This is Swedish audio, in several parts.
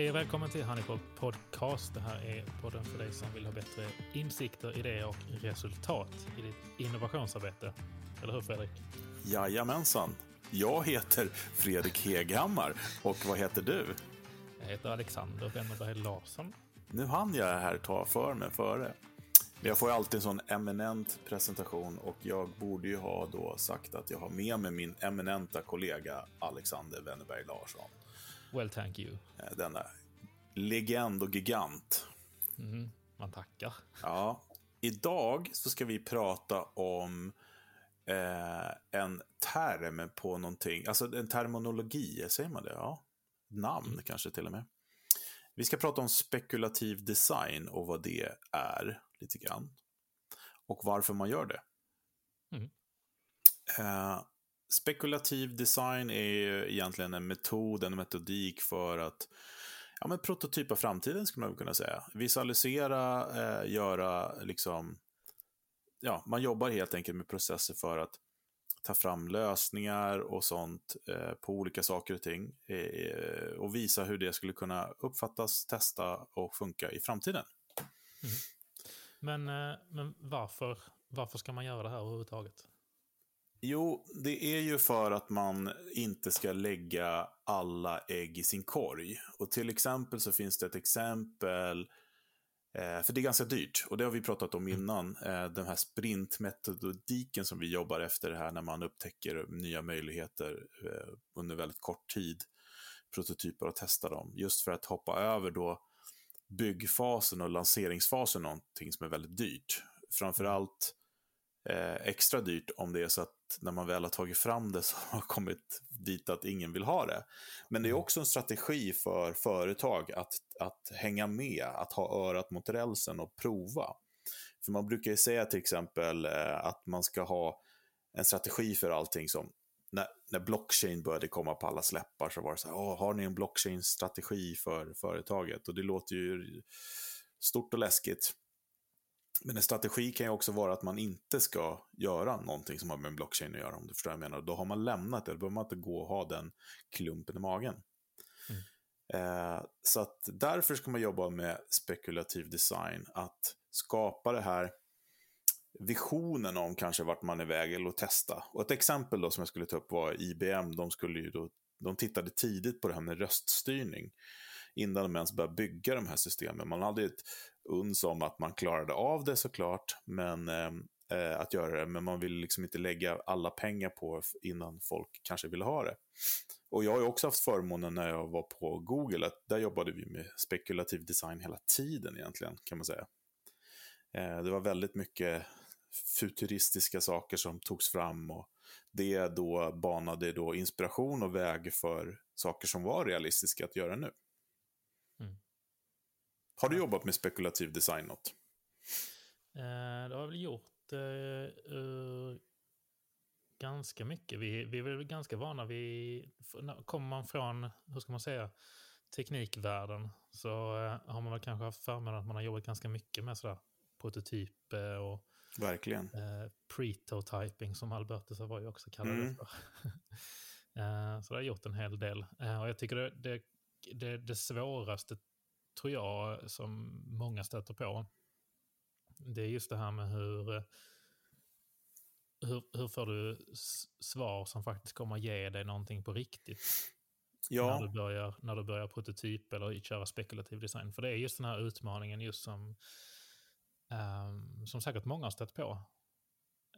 Hej och välkommen till Honeypot Podcast. Det här är podden för dig som vill ha bättre insikter, idéer och resultat i ditt innovationsarbete. Eller hur Fredrik? Jajamensan. Jag heter Fredrik Heghammar och vad heter du? Jag heter Alexander Wennerberg Larsson. Nu hann jag här ta för mig före. Jag får alltid en sån eminent presentation och jag borde ju ha då sagt att jag har med mig min eminenta kollega Alexander Wennerberg Larsson. Well, thank you. Eh, denna legend och gigant. Mm, man tackar. Ja. Idag så ska vi prata om eh, en term på någonting, alltså en terminologi, säger man det? Ja. Namn mm. kanske till och med. Vi ska prata om spekulativ design och vad det är, lite grann. Och varför man gör det. Mm. Eh, spekulativ design är ju egentligen en metod, en metodik för att ja, men prototypa framtiden, skulle man kunna säga. Visualisera, eh, göra liksom... Ja, man jobbar helt enkelt med processer för att ta fram lösningar och sånt eh, på olika saker och ting eh, och visa hur det skulle kunna uppfattas, testa och funka i framtiden. Mm. Men, eh, men varför, varför ska man göra det här överhuvudtaget? Jo, det är ju för att man inte ska lägga alla ägg i sin korg. Och till exempel så finns det ett exempel, eh, för det är ganska dyrt, och det har vi pratat om mm. innan, eh, den här sprintmetodiken som vi jobbar efter här när man upptäcker nya möjligheter eh, under väldigt kort tid, prototyper och testar dem. Just för att hoppa över då byggfasen och lanseringsfasen, någonting som är väldigt dyrt. Framförallt eh, extra dyrt om det är så att när man väl har tagit fram det så har kommit dit att ingen vill ha det. Men det är mm. också en strategi för företag att, att hänga med, att ha örat mot rälsen och prova. För man brukar ju säga till exempel eh, att man ska ha en strategi för allting som när, när blockchain började komma på alla släppar så var det så här, har ni en blockchain-strategi för företaget? Och det låter ju stort och läskigt. Men en strategi kan ju också vara att man inte ska göra någonting som har med blockchain att göra, om du förstår vad jag menar. Då har man lämnat det, då behöver man inte gå och ha den klumpen i magen. Mm. Eh, så att därför ska man jobba med spekulativ design, att skapa det här visionen om kanske vart man är väg eller att testa. Och ett exempel då som jag skulle ta upp var IBM, de, skulle ju då, de tittade tidigt på det här med röststyrning innan de ens började bygga de här systemen. Man hade ett uns om att man klarade av det såklart, men ehm, eh, att göra det, men man vill liksom inte lägga alla pengar på innan folk kanske vill ha det. Och jag har ju också haft förmånen när jag var på Google, att där jobbade vi med spekulativ design hela tiden egentligen, kan man säga. Eh, det var väldigt mycket futuristiska saker som togs fram och det då banade då inspiration och väg för saker som var realistiska att göra nu. Har du jobbat med spekulativ design något? Eh, det har jag väl gjort eh, uh, ganska mycket. Vi, vi är väl ganska vana vid, kommer man från, hur ska man säga, teknikvärlden så uh, har man väl kanske haft förmånen att man har jobbat ganska mycket med sådär prototyper och Verkligen. Uh, Pretotyping som Albertus var ju också kallade mm. det för. uh, så det har gjort en hel del. Uh, och jag tycker det, det, det, det svåraste tror jag, som många stöter på, det är just det här med hur, hur, hur får du svar som faktiskt kommer att ge dig någonting på riktigt? Ja. När, du börjar, när du börjar prototyp eller köra spekulativ design. För det är just den här utmaningen just som, um, som säkert många har stött på.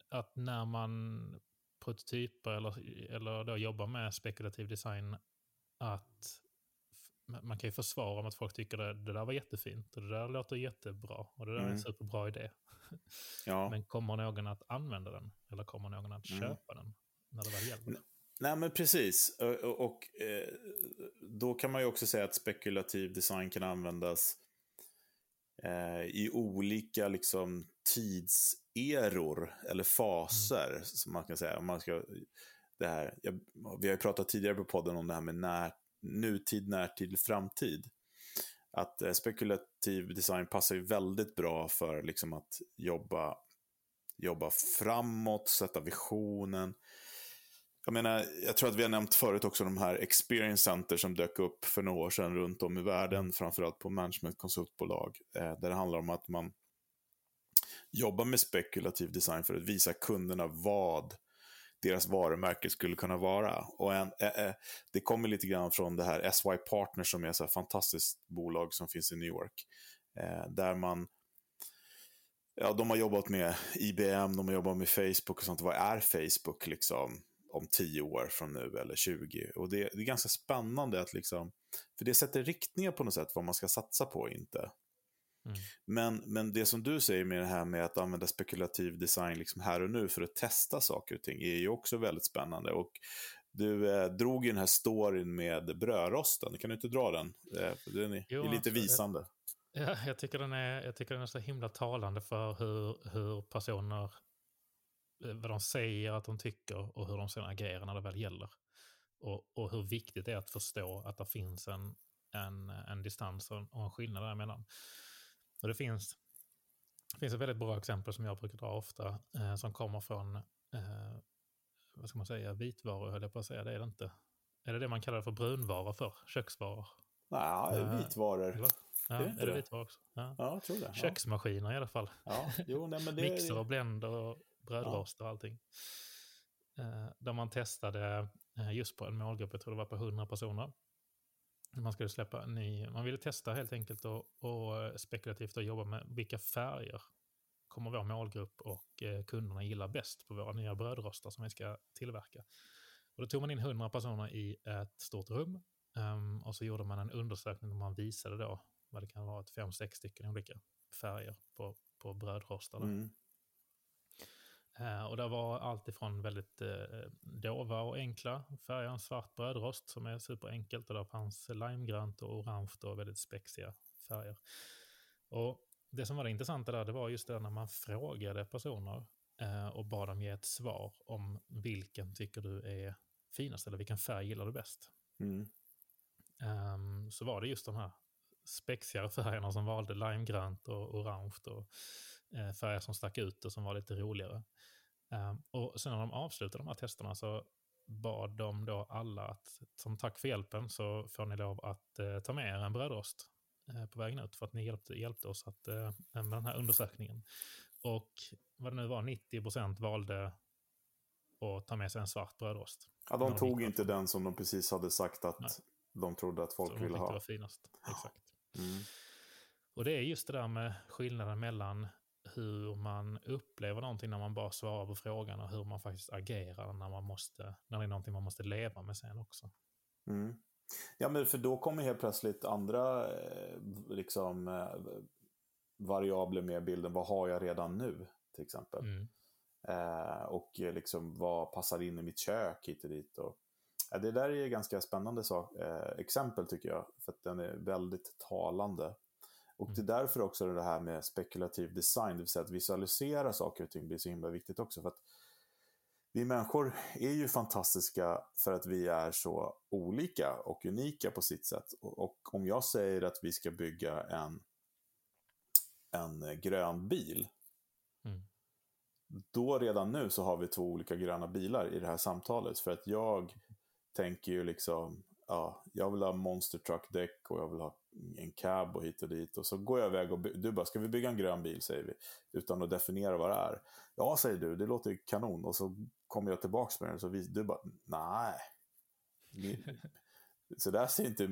Att när man prototyper eller, eller då jobbar med spekulativ design, att man kan ju få svar om att folk tycker det, det där var jättefint och det där låter jättebra och det där mm. är en mm. superbra idé. Ja. Men kommer någon att använda den? Eller kommer någon att mm. köpa mm. den när det väl gäller? Nej, men precis. Och, och eh, då kan man ju också säga att spekulativ design kan användas eh, i olika liksom, tidseror eller faser. Mm. Som man kan säga. Om man ska, det här, jag, vi har ju pratat tidigare på podden om det här med när nutid, närtid, framtid. Att eh, spekulativ design passar ju väldigt bra för liksom, att jobba, jobba framåt, sätta visionen. Jag menar, jag tror att vi har nämnt förut också de här experience center som dök upp för några år sedan runt om i världen, framförallt på managementkonsultbolag, eh, där det handlar om att man jobbar med spekulativ design för att visa kunderna vad deras varumärke skulle kunna vara. Och en, eh, eh det kommer lite grann från det här SY Partners som är ett fantastiskt bolag som finns i New York. Eh, där man ja, de har jobbat med IBM, de har jobbat med Facebook och sånt. Vad är Facebook liksom om 10 år från nu eller 20? Och det, det, är ganska spännande att liksom, för det sätter riktningar på något sätt vad man ska satsa på och inte. Mm. Men, men det som du säger med det här med att använda spekulativ design liksom här och nu för att testa saker och ting är ju också väldigt spännande. Och du eh, drog ju den här storyn med brödrosten, kan du inte dra den? Eh, den är, jo, är lite visande. Ja, jag, tycker den är, jag tycker den är så himla talande för hur, hur personer, eh, vad de säger att de tycker och hur de sedan agerar när det väl gäller. Och, och hur viktigt det är att förstå att det finns en, en, en distans och en skillnad däremellan. Och det finns, det finns ett väldigt bra exempel som jag brukar dra ofta, eh, som kommer från, eh, vad ska man säga, vitvaror höll jag på att säga, det är det inte. Är det det man kallar för brunvaror för? Köksvaror? Nej, eh, vitvaror. Eller? Ja, är det, är det vitvaror också? Ja. ja, jag tror det. Köksmaskiner i alla fall. Ja, jo, nej, men det... Mixer och blender och brödrost och allting. Eh, där man testade eh, just på en målgrupp, jag tror det var på 100 personer. Man skulle släppa en ny, man ville testa helt enkelt och, och eh, spekulativt och jobba med vilka färger kommer vår målgrupp och eh, kunderna gilla bäst på våra nya brödrostar som vi ska tillverka. Och då tog man in 100 personer i ett stort rum um, och så gjorde man en undersökning där man visade då vad det kan vara, fem, sex stycken olika färger på, på brödrostarna. Mm. Uh, och det var allt ifrån väldigt uh, dova och enkla färger, svart brödrost som är superenkelt och där fanns limegrönt och orange och väldigt spexiga färger. Och det som var det intressanta där, det var just det när man frågade personer uh, och bad dem ge ett svar om vilken tycker du är finast eller vilken färg gillar du bäst. Mm. Um, så var det just de här spexigare färgerna som valde limegrönt och orange och eh, färger som stack ut och som var lite roligare. Um, och sen när de avslutade de här testerna så bad de då alla att som tack för hjälpen så får ni lov att eh, ta med er en brödrost eh, på vägen ut för att ni hjälpte, hjälpte oss att, eh, med den här undersökningen. Och vad det nu var, 90 procent valde att ta med sig en svart brödrost. Ja, de tog inte den som de precis hade sagt att Nej. de trodde att folk ville ha. Det var finast. Exakt. Mm. Och det är just det där med skillnaden mellan hur man upplever någonting när man bara svarar på frågan och hur man faktiskt agerar när, man måste, när det är någonting man måste leva med sen också. Mm. Ja, men för då kommer helt plötsligt andra eh, liksom, eh, variabler med i bilden. Vad har jag redan nu, till exempel? Mm. Eh, och liksom, vad passar in i mitt kök hit och dit. Och, Ja, det där är ganska spännande sak, eh, exempel tycker jag, för att den är väldigt talande. Och det är mm. därför också det här med spekulativ design, det vill säga att visualisera saker och ting blir så himla viktigt också. För att vi människor är ju fantastiska för att vi är så olika och unika på sitt sätt. Och om jag säger att vi ska bygga en, en grön bil, mm. då redan nu så har vi två olika gröna bilar i det här samtalet. För att jag tänker ju liksom, ja, jag vill ha monster truck däck och jag vill ha en cab och hit och dit. Och så går jag iväg och du bara, ska vi bygga en grön bil, säger vi. Utan att definiera vad det är. Ja, säger du, det låter kanon. Och så kommer jag tillbaka med den så vi, du bara, nej. Så där ser inte,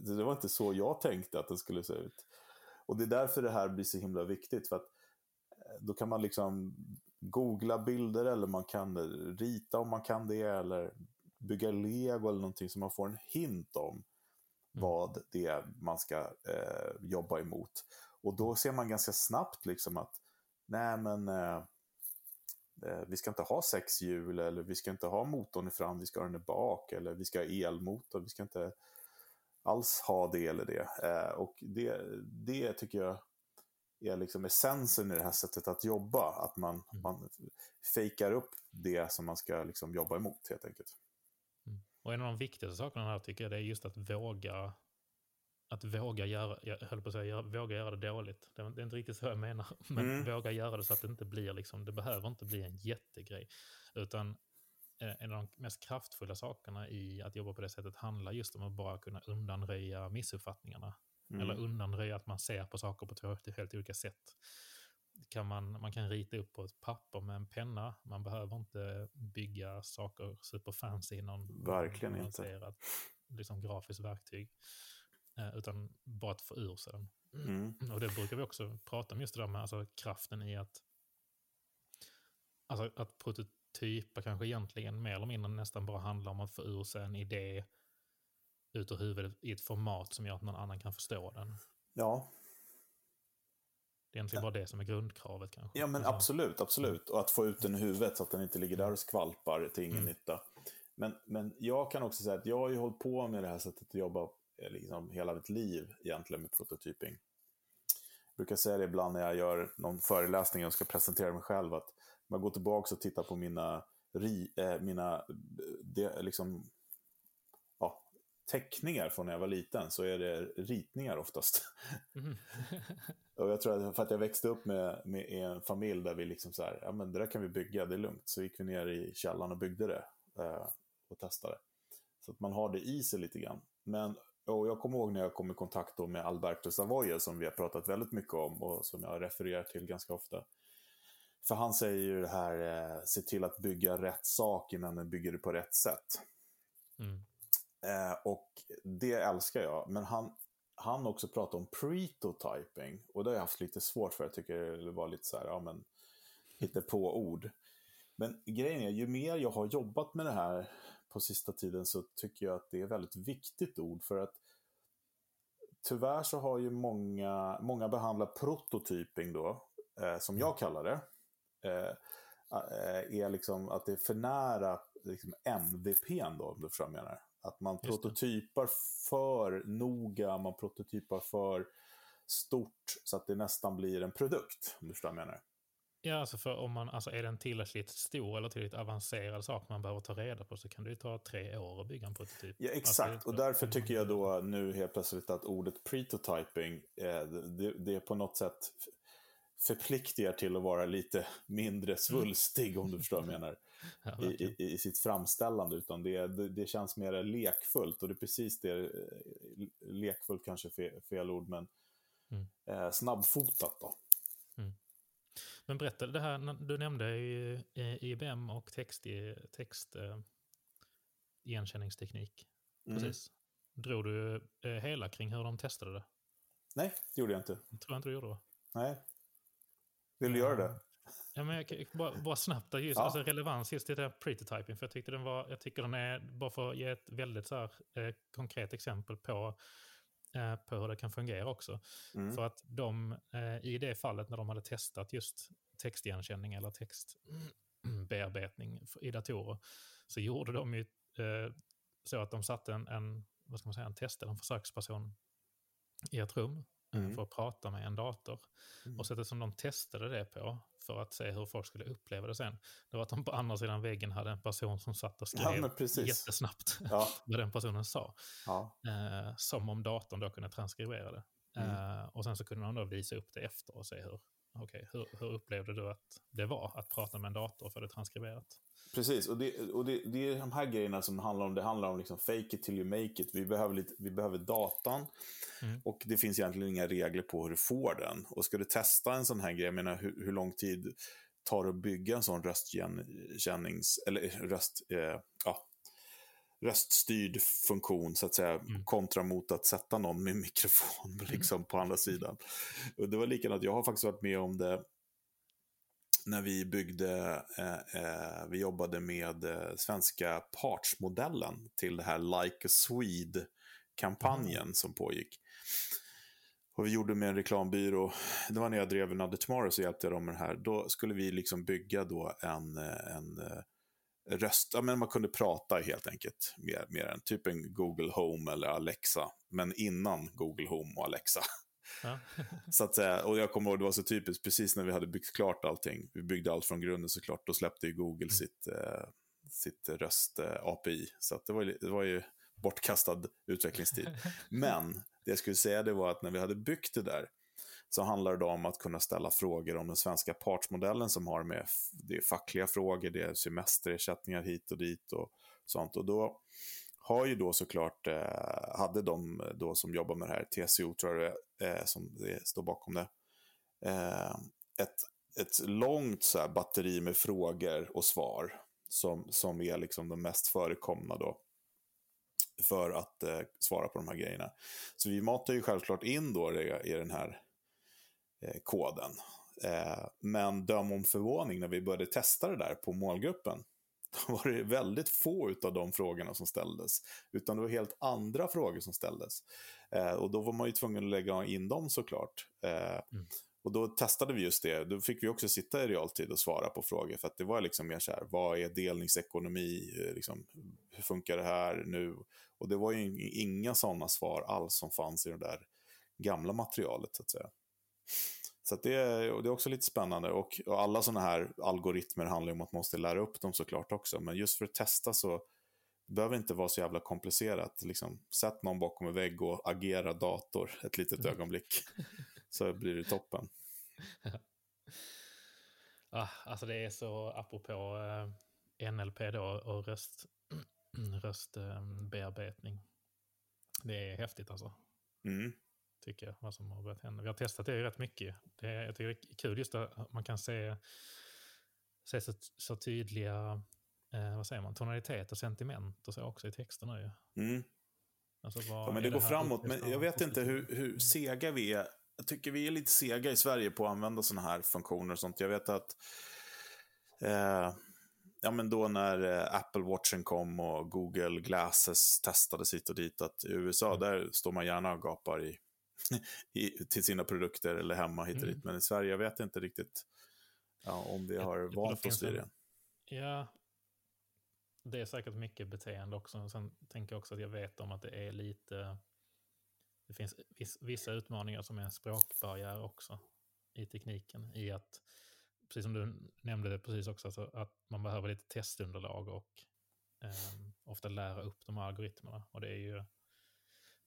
det var inte så jag tänkte att den skulle se ut. Och det är därför det här blir så himla viktigt. För att eh, då kan man liksom googla bilder eller man kan rita om man kan det eller bygga lego eller någonting som man får en hint om mm vad det är man ska eh, jobba emot. Och då ser man ganska snabbt liksom att nej men eh, eh, vi ska inte ha sex hjul eller vi ska inte ha motorn i fram, vi ska ha den i bak eller vi ska ha elmotor, vi ska inte alls ha det eller det. Eh, och det, det tycker jag är liksom essensen i det här sättet att jobba, att man, mm. man fejkar upp det som man ska liksom jobba emot helt enkelt. Och en av de viktigaste sakerna här tycker jag det är just att våga att våga göra, jag höll på att säga, våga göra det dåligt. Det är inte riktigt så jag menar, men mm. våga göra det så att det inte blir liksom, det behöver inte bli en jättegrej. Utan eh, en av de mest kraftfulla sakerna i att jobba på det sättet handlar just om att bara kunna undanröja missuppfattningarna. Mm. Eller undanröja att man ser på saker på två helt olika sätt. Kan man, man kan rita upp på ett papper med en penna. Man behöver inte bygga saker superfancy i någon Verkligen inte. Liksom, grafiskt verktyg. Eh, utan bara att få ur sig den. Mm. Och det brukar vi också prata om, just det där med alltså, kraften i att, alltså, att prototypa kanske egentligen mer eller mindre nästan bara handlar om att få ur sig en idé ut ur huvudet i ett format som gör att någon annan kan förstå den. Ja. Det är egentligen bara det som är grundkravet kanske. Ja, men alltså. absolut, absolut. Och att få ut den i huvudet så att den inte ligger där och skvalpar till ingen mm. nytta. Men, men jag kan också säga att jag har ju hållit på med det här sättet att jobba Eh, liksom hela mitt liv egentligen med prototyping. Jag brukar säga det ibland när jag gör någon föreläsning och ska presentera mig själv, att man går tillbaka och tittar på mina, ri, äh, mina det, liksom, ja, teckningar från när jag var liten, så är det ritningar oftast. Mm. och jag tror att för att jag växte upp med, med en familj där vi liksom så här, ja men det där kan vi bygga, det är lugnt. Så gick vi ner i källaren och byggde det äh, och testade. Så att man har det i sig lite grann. Men och jag kommer ihåg när jag kom i kontakt med Alberto Savoia som vi har pratat väldigt mycket om och som jag refererar till ganska ofta. För han säger ju det här, eh, se till att bygga rätt sak innan du bygger det på rätt sätt. Mm. Eh, och det älskar jag, men han, han också pratar om pretotyping och det har jag haft lite svårt för, jag tycker det var lite så här, ja men, hitta på ord. Men grejen är, ju mer jag har jobbat med det här på sista tiden så tycker jag att det är ett väldigt viktigt ord för att tyvärr så har ju många, många behandlat prototyping då, eh, som jag kallar det, eh, eh är liksom att det är för nära liksom MVPn då, om du förstår vad jag menar. Att man prototypar för noga, man prototypar för stort så att det nästan blir en produkt, om du förstår vad jag menar. Ja, alltså för om man, alltså är det en tillräckligt stor eller tillräckligt avancerad sak man behöver ta reda på så kan det ju ta tre år att bygga en prototyp. Ja, alltså, exakt. Alltså, och därför tycker jag då nu helt plötsligt att ordet pretotyping, eh, det, det på något sätt förpliktigar till att vara lite mindre mm. svulstig, mm. om du förstår vad jag menar, i, i, i, sitt framställande. Utan det, det, det, känns mer lekfullt, och det är precis det, eh, lekfullt kanske fel, fel ord, men mm. eh, snabbfotat då. Mm. Men berätta, det här, du nämnde ju IBM och text, text eh, igenkänningsteknik. Mm. Precis. Drog du eh, hela kring hur de testade det? Nej, det gjorde jag inte. Jag tror inte du gjorde det. Nej. Vill du göra det? Ja, men jag, bara, bara snabbt, just, ja. alltså relevans just till det här prototyping. För jag, tyckte den var, jag tycker den är, bara för att ge ett väldigt så här, eh, konkret exempel på Eh, på hur det kan fungera också. Mm. För att de, eh, i det fallet när de hade testat just textigenkänning eller textbearbetning i datorer, så gjorde de ju eh, så att de satte en, en, vad ska man säga, en test eller en försöksperson i ett rum mm. för att prata med en dator. Mm. Och sättet som de testade det på för att se hur folk skulle uppleva det sen, det var att de på andra sidan väggen hade en person som satt och skrev ja, jättesnabbt ja. vad den personen sa. Ja. Eh, som om datorn då kunde transkribera det. Mm. Eh, och sen så kunde de då visa upp det efter och se hur, okay, hur, hur upplevde du att det var att prata med en dator och få det transkriberat? Precis, och, det, och det, det, är de här grejerna som handlar om, det handlar om liksom fake it till you make it. Vi behöver, lite, vi behöver datan mm. och det finns egentligen inga regler på hur du får den. Och ska du testa en sån här grej, jag menar hur, hur lång tid tar det att bygga en sån röstkännings, eller röst, eh, ja, röststyrd funktion så att säga, mm. kontra mot att sätta någon med mikrofon liksom, på andra sidan. Och det var likadant, jag har faktiskt varit med om det när vi byggde, eh, eh, vi jobbade med eh, svenska partsmodellen till det här Like a Swede-kampanjen mm. som pågick. Och vi gjorde med en reklambyrå, det var när jag drev Another Tomorrow så hjälpte jag dem med det här. Då skulle vi liksom bygga då en, eh, en röst, ja, men man kunde prata helt enkelt mer, mer än typ en Google Home eller Alexa, men innan Google Home och Alexa. så att säga, och jag kommer ihåg, det var så typiskt, precis när vi hade byggt klart allting, vi byggde allt från grunden såklart, då släppte ju Google mm. sitt, eh, sitt röst-API. Eh, så att det, var ju, det var ju bortkastad utvecklingstid. Men det jag skulle säga det var att när vi hade byggt det där, så handlar det om att kunna ställa frågor om den svenska partsmodellen som har med det är fackliga frågor, det är semesterersättningar hit och dit och sånt. Och då har ju då såklart, eh, hade de då som jobbar med det här, TCO tror jag det eh, som det står bakom det, eh, ett, ett långt så här, batteri med frågor och svar som, som är liksom de mest förekomna då för att eh, svara på de här grejerna. Så vi matar ju självklart in då det, i den här koden. Eh, men döm om förvåning när vi började testa det där på målgruppen. Då var det väldigt få av de frågorna som ställdes. Utan det var helt andra frågor som ställdes. Eh, och då var man ju tvungen att lägga in dem såklart. Eh, mm. Och då testade vi just det. Då fick vi också sitta i realtid och svara på frågor. För att det var liksom mer så här, vad är delningsekonomi? Eh, liksom, hur funkar det här nu? Och det var ju inga sådana svar alls som fanns i det där gamla materialet. Så att säga. Så det, är, det är också lite spännande. Och, och alla sådana här algoritmer handlar om att man måste lära upp dem såklart också. Men just för att testa så behöver inte vara så jävla komplicerat. Liksom, sätt någon bakom en vägg och agera dator ett litet mm. ögonblick. Så blir det toppen. ah, alltså det är så apropå eh, NLP då och röst, röstbearbetning. Eh, det är häftigt alltså. Mm. Tycker jag, vad som har börjat hända. Vi har testat det rätt mycket. Det är, jag tycker det är kul just att man kan se, se så, så tydliga eh, vad säger man, tonalitet och sentiment och så också i texterna. Ju. Mm. Alltså, ja, men det, det går framåt, men jag vet inte hur, hur sega vi är. Jag tycker vi är lite sega i Sverige på att använda sådana här funktioner och sånt. Jag vet att eh, ja, men då när eh, Apple Watchen kom och Google Glasses testades hit och dit, att i USA, mm. där står man gärna och gapar i, i, till sina produkter eller hemma hit och mm. dit. Men i Sverige, jag vet inte riktigt ja, om vi har vant oss vid det. Ja, det är säkert mycket beteende också. Sen tänker jag också att jag vet om att det är lite... Det finns vissa utmaningar som är en språkbarriär också i tekniken. I att, precis som du nämnde det precis också, alltså att man behöver lite testunderlag och eh, ofta lära upp de här algoritmerna. Och det är ju...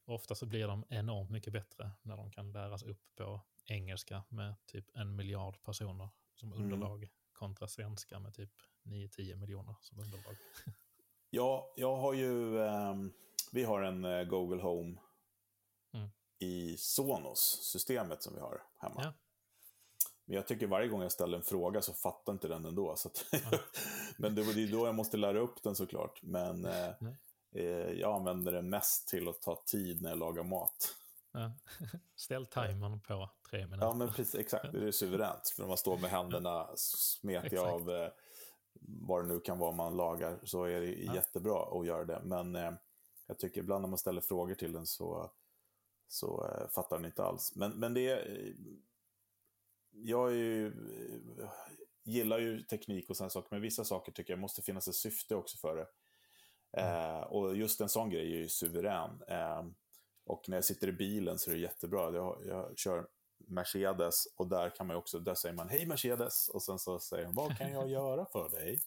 Ofta så blir de enormt mycket bättre när de kan läras upp på engelska med typ en miljard personer som mm. underlag mm. kontra svenska med typ 9-10 miljoner som underlag. ja, jag har ju, eh, vi har en eh, Google Home mm. i Sonos-systemet som vi har hemma. Ja. Men jag tycker varje gång jag ställer en fråga så fattar inte den ändå. Så att, ja. men det, är då jag måste lära upp den såklart. Men eh, jag använder den mest till att ta tid när jag lagar mat. Ja. Ställ timern på tre minuter. Ja, men precis, exakt. Det är suveränt. För när man står med händerna smetiga av eh, vad det nu kan vara man lagar, så är det ja. jättebra att göra det. Men eh, jag tycker ibland när man ställer frågor till den så, så eh, fattar den inte alls. Men, men det är, jag är ju, eh, gillar ju teknik och sådana saker, men vissa saker tycker jag måste finnas ett syfte också för det. Mm. Eh, och just en sån grej är ju suverän. Eh, och när jag sitter i bilen så är det jättebra. Jag, jag kör Mercedes och där kan man också, där säger man hej Mercedes och sen så säger man vad kan jag göra för dig?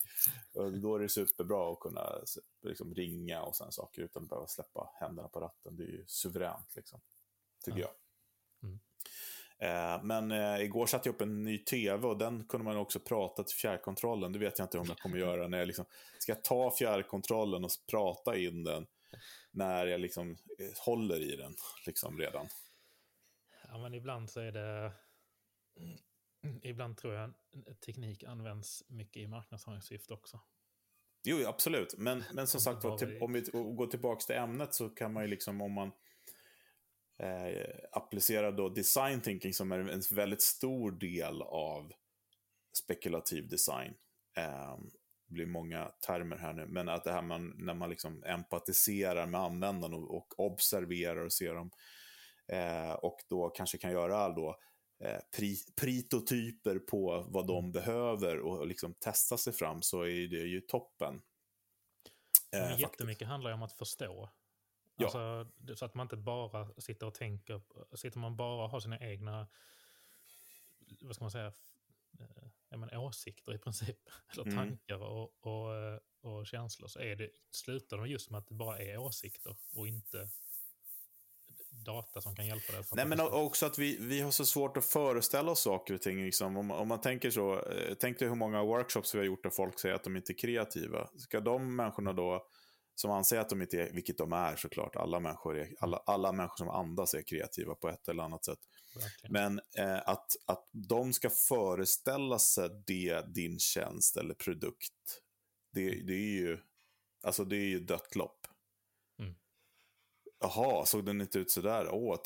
Och då är det superbra att kunna liksom, ringa och sen saker utan att behöva släppa händerna på ratten. Det är ju suveränt liksom, tycker ja. jag. Mm. Eh, men eh, igår satte jag upp en ny tv och den kunde man också prata till fjärrkontrollen. Det vet jag inte om jag kommer göra när jag liksom ska ta fjärrkontrollen och prata in den när jag liksom eh, håller i den liksom redan. Ja, men ibland så är det... Ibland tror jag teknik används mycket i marknadsföringssyfte också. Jo, absolut. Men, men som sagt om vi går tillbaka till ämnet så kan man ju liksom om man eh, applicerar då design thinking som är en väldigt stor del av spekulativ design. Eh, det blir många termer här nu, men att det här man, när man liksom empatiserar med användaren och, och observerar och ser dem Eh, och då kanske kan göra då, eh, pri, pritotyper på vad de mm. behöver och liksom testa sig fram så är det ju toppen. Eh, jättemycket handlar ju om att förstå. Ja. Alltså, så att man inte bara sitter och tänker, sitter man bara och har sina egna, vad ska man säga, eh, men, åsikter i princip, eller mm. tankar och, och, eh, och känslor, så är det, slutar de just med att det bara är åsikter och inte data som kan hjälpa dig. Nej, men också att vi, vi har så svårt att föreställa oss saker och ting. Liksom. Om, om man tänker så, eh, tänk dig hur många workshops vi har gjort där folk säger att de inte är kreativa. Ska de människorna då, som anser att de inte är, vilket de är såklart, alla människor, är, alla, alla människor som andas är kreativa på ett eller annat sätt. Verkligen. Men eh, att, att de ska föreställa sig det, din tjänst eller produkt, det, det är ju alltså det är ju dött lopp. Jaha, såg den inte ut sådär? Åh,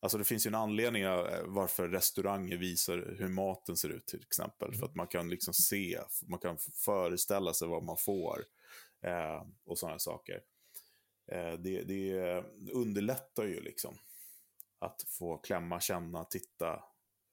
alltså det finns ju en anledning eh, varför restauranger visar hur maten ser ut till exempel. Mm. För att man kan liksom se, man kan föreställa sig vad man får. Eh, och sådana saker. Eh, det, det underlättar ju liksom. Att få klämma, känna, titta,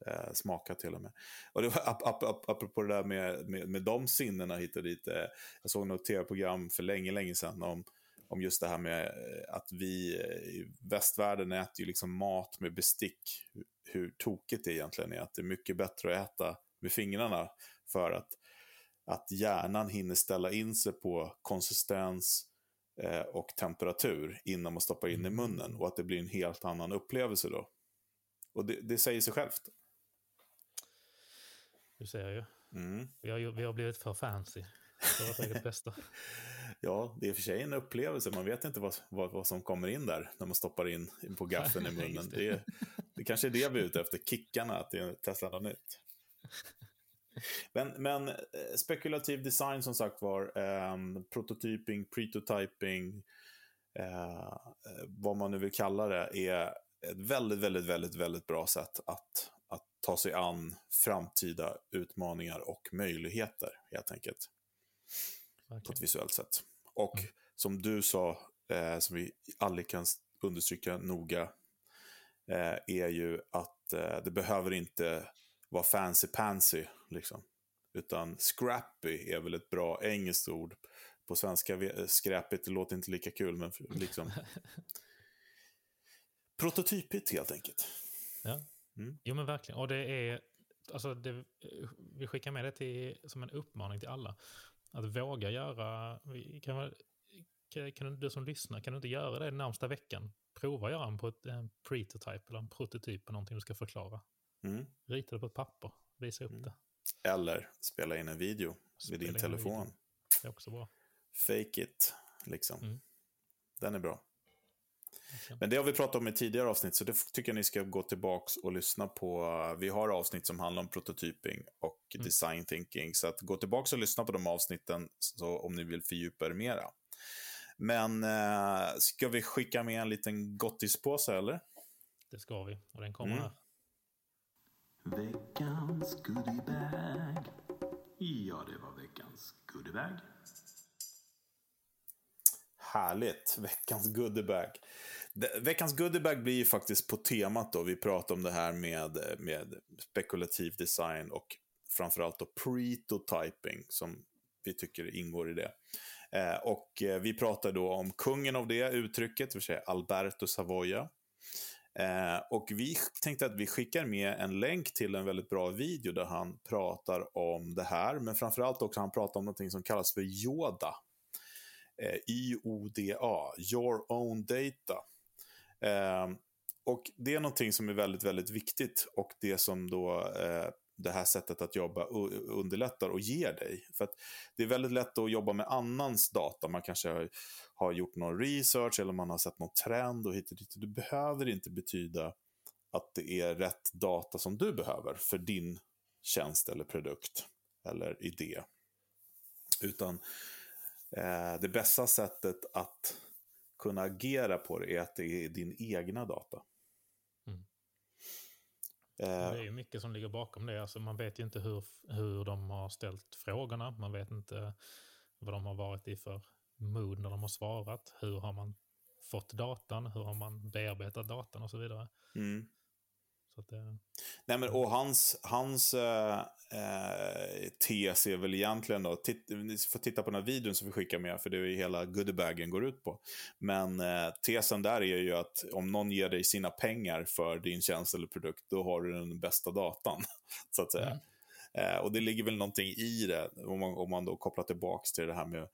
eh, smaka till och med. Och det var, ap, ap, ap, apropå det där med, med, med de sinnena hit och dit. Eh, jag såg något tv-program för länge, länge sedan om om just det här med eh, att vi eh, i västvärlden äter ju liksom mat med bestick. Hur tokigt det egentligen är. Att det är mycket bättre att äta med fingrarna för att, att hjärnan hinner ställa in sig på konsistens eh, och temperatur innan man stoppar in i mm. munnen. Och att det blir en helt annan upplevelse då. Och det, det säger sig självt. Du ser ju. Mm. Vi, har, vi har blivit för fancy. Det var säkert bästa. Ja, det är för sig en upplevelse. Man vet inte vad, vad, vad som kommer in där när man stoppar in på gaffeln i munnen. det, är, det kanske är det vi är ute efter, kickarna, att testa något nytt. Men, men eh, spekulativ design som sagt var, eh, prototyping, pretotyping, eh, vad man nu vill kalla det, är ett väldigt, väldigt, väldigt, väldigt bra sätt att, att ta sig an framtida utmaningar och möjligheter, helt enkelt. Okay. På ett visuellt sätt. Och mm. som du sa, eh, som vi aldrig kan understryka noga, eh, är ju att eh, det behöver inte vara fancy-pansy. Liksom. Utan scrappy är väl ett bra engelskt ord. På svenska, skräpigt, det låter inte lika kul, men liksom... prototypigt helt enkelt. Ja, mm. jo men verkligen. Och det är, alltså det, vi skickar med det till, som en uppmaning till alla att våga göra, kan, kan du som lyssnar, kan du inte göra det närmsta veckan? Prova att göra en, ett, en prototype eller en prototyp på någonting du ska förklara. Mm. Rita det på ett papper, visa upp mm. det. Eller spela in en video spela med din telefon. Det är också bra. Fake it, liksom. Mm. Den är bra. Men det har vi pratat om i tidigare avsnitt, så det tycker jag ni ska gå tillbaka och lyssna på. Vi har avsnitt som handlar om prototyping och mm. design thinking, så att gå tillbaka och lyssna på de avsnitten så, om ni vill fördjupa er mera. Men eh, ska vi skicka med en liten gottispåse, eller? Det ska vi, och den kommer mm. här. Veckans goodiebag. Ja, det var veckans goodiebag. Härligt, veckans goodiebag. Veckans goodiebag blir ju faktiskt på temat då. Vi pratar om det här med, med spekulativ design och framförallt då pretotyping som vi tycker ingår i det. Eh, och eh, vi pratar då om kungen av det uttrycket, det vill säga Alberto Savoia. Eh, och vi tänkte att vi skickar med en länk till en väldigt bra video där han pratar om det här, men framförallt också han pratar om något som kallas för Yoda. Eh, YODA, Your Own Data. Eh, och det är någonting som är väldigt, väldigt viktigt och det som då eh, det här sättet att jobba underlättar och ger dig. För det är väldigt lätt att jobba med annans data. Man kanske har, har gjort någon research eller man har sett någon trend och hit och dit. Det behöver inte betyda att det är rätt data som du behöver för din tjänst eller produkt eller idé. Utan eh, det bästa sättet att kunna agera på det är att det är din egna data. Eh, det är ju mycket som ligger bakom det. Alltså man vet ju inte hur, hur de har ställt frågorna. Man vet inte vad de har varit i för mood när de har svarat. Hur har man fått datan? Hur har man bearbetat datan och så vidare. Mm. Så att det... Nej, men, och hans, hans äh, tes är väl egentligen då, titt, ni får titta på den här videon som vi skickar med, för det är ju hela goodiebagen går ut på. Men äh, tesen där är ju att om någon ger dig sina pengar för din tjänst eller produkt, då har du den bästa datan, så att säga. Mm. och det ligger väl någonting i det, om man, om man då kopplar tillbaka till det här med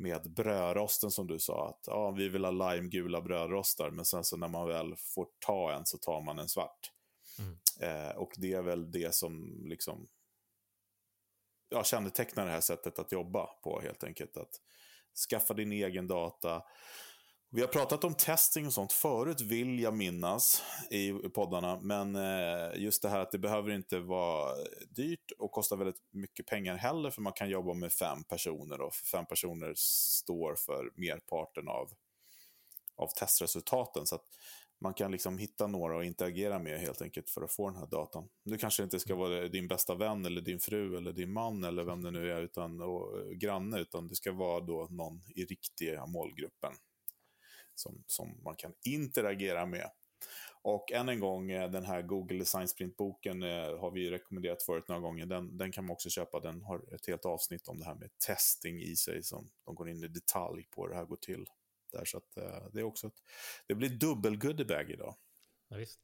med brödrosten som du sa. Att ja, vi vill ha limegula brödrostar, men sen så när man väl får ta en så tar man en svart. Mm. Eh, och det är väl det som liksom ja, kännetecknar det här sättet att jobba på helt enkelt. Att skaffa din egen data. Vi har pratat om testing och sånt förut, vill jag minnas, i poddarna. Men eh, just det här att det behöver inte vara dyrt och kosta väldigt mycket pengar heller, för man kan jobba med fem personer och fem personer står för merparten av, av testresultaten. Så man kan liksom hitta några att interagera med helt enkelt för att få den här datan. Du kanske inte ska vara din bästa vän eller din fru eller din man eller vem det nu är, utan, och, granne, utan det ska vara då någon i riktiga målgruppen som, som man kan interagera med. Och än en gång, eh, den här Google Design Sprint-boken eh, har vi rekommenderat förut några gånger. Den, den kan man också köpa. Den har ett helt avsnitt om det här med testing i sig. Som de går in i detalj på hur det här går till. Där, så att, uh, det, är också ett, det blir dubbel goodiebag idag. Ja, visst.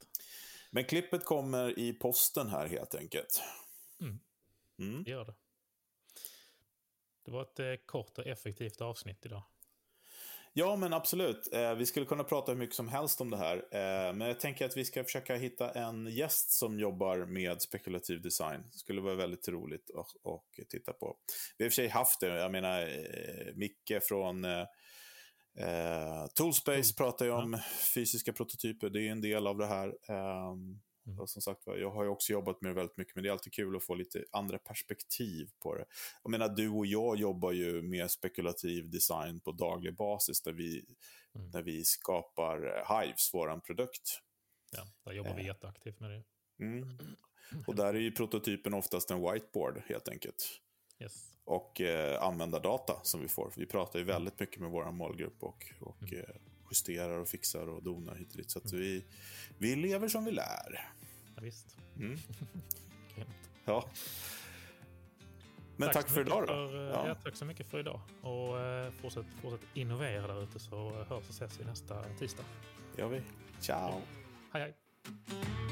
Men klippet kommer i posten här helt enkelt. Mm. Mm. Det gör det. Det var ett eh, kort och effektivt avsnitt idag. Ja, men absolut. Eh, vi skulle kunna prata hur mycket som helst om det här. Eh, men jag tänker att vi ska försöka hitta en gäst som jobbar med spekulativ design. Det skulle vara väldigt roligt att titta på. Vi har i och för sig haft det. Jag menar, eh, Micke från eh, eh Toolspace mm. pratar ju om ja. fysiska prototyper. Det är en del av det här. Um, Mm. Som sagt jag har ju också jobbat med det väldigt mycket, men det är alltid kul att få lite andra perspektiv på det. Jag menar, du och jag jobbar ju med spekulativ design på daglig basis, där vi, mm. där vi skapar Hives, vår produkt. Ja, där jobbar vi eh. jätteaktivt med det. Mm. Och där är ju prototypen oftast en whiteboard, helt enkelt. Yes. Och eh, användardata som vi får. Vi pratar ju mm. väldigt mycket med vår målgrupp och, och mm. eh, justerar och fixar och donar hit och dit. Så att mm. vi, vi lever som vi lär. Ja, visst. Mm. ja. Men tack, tack för idag då. För, eh, ja. ja. tack så mycket för idag. Och eh, fortsätt, fortsätt innovera där ute så hörs och ses vi nästa tisdag. Det gör vi. Ciao. Hej hej.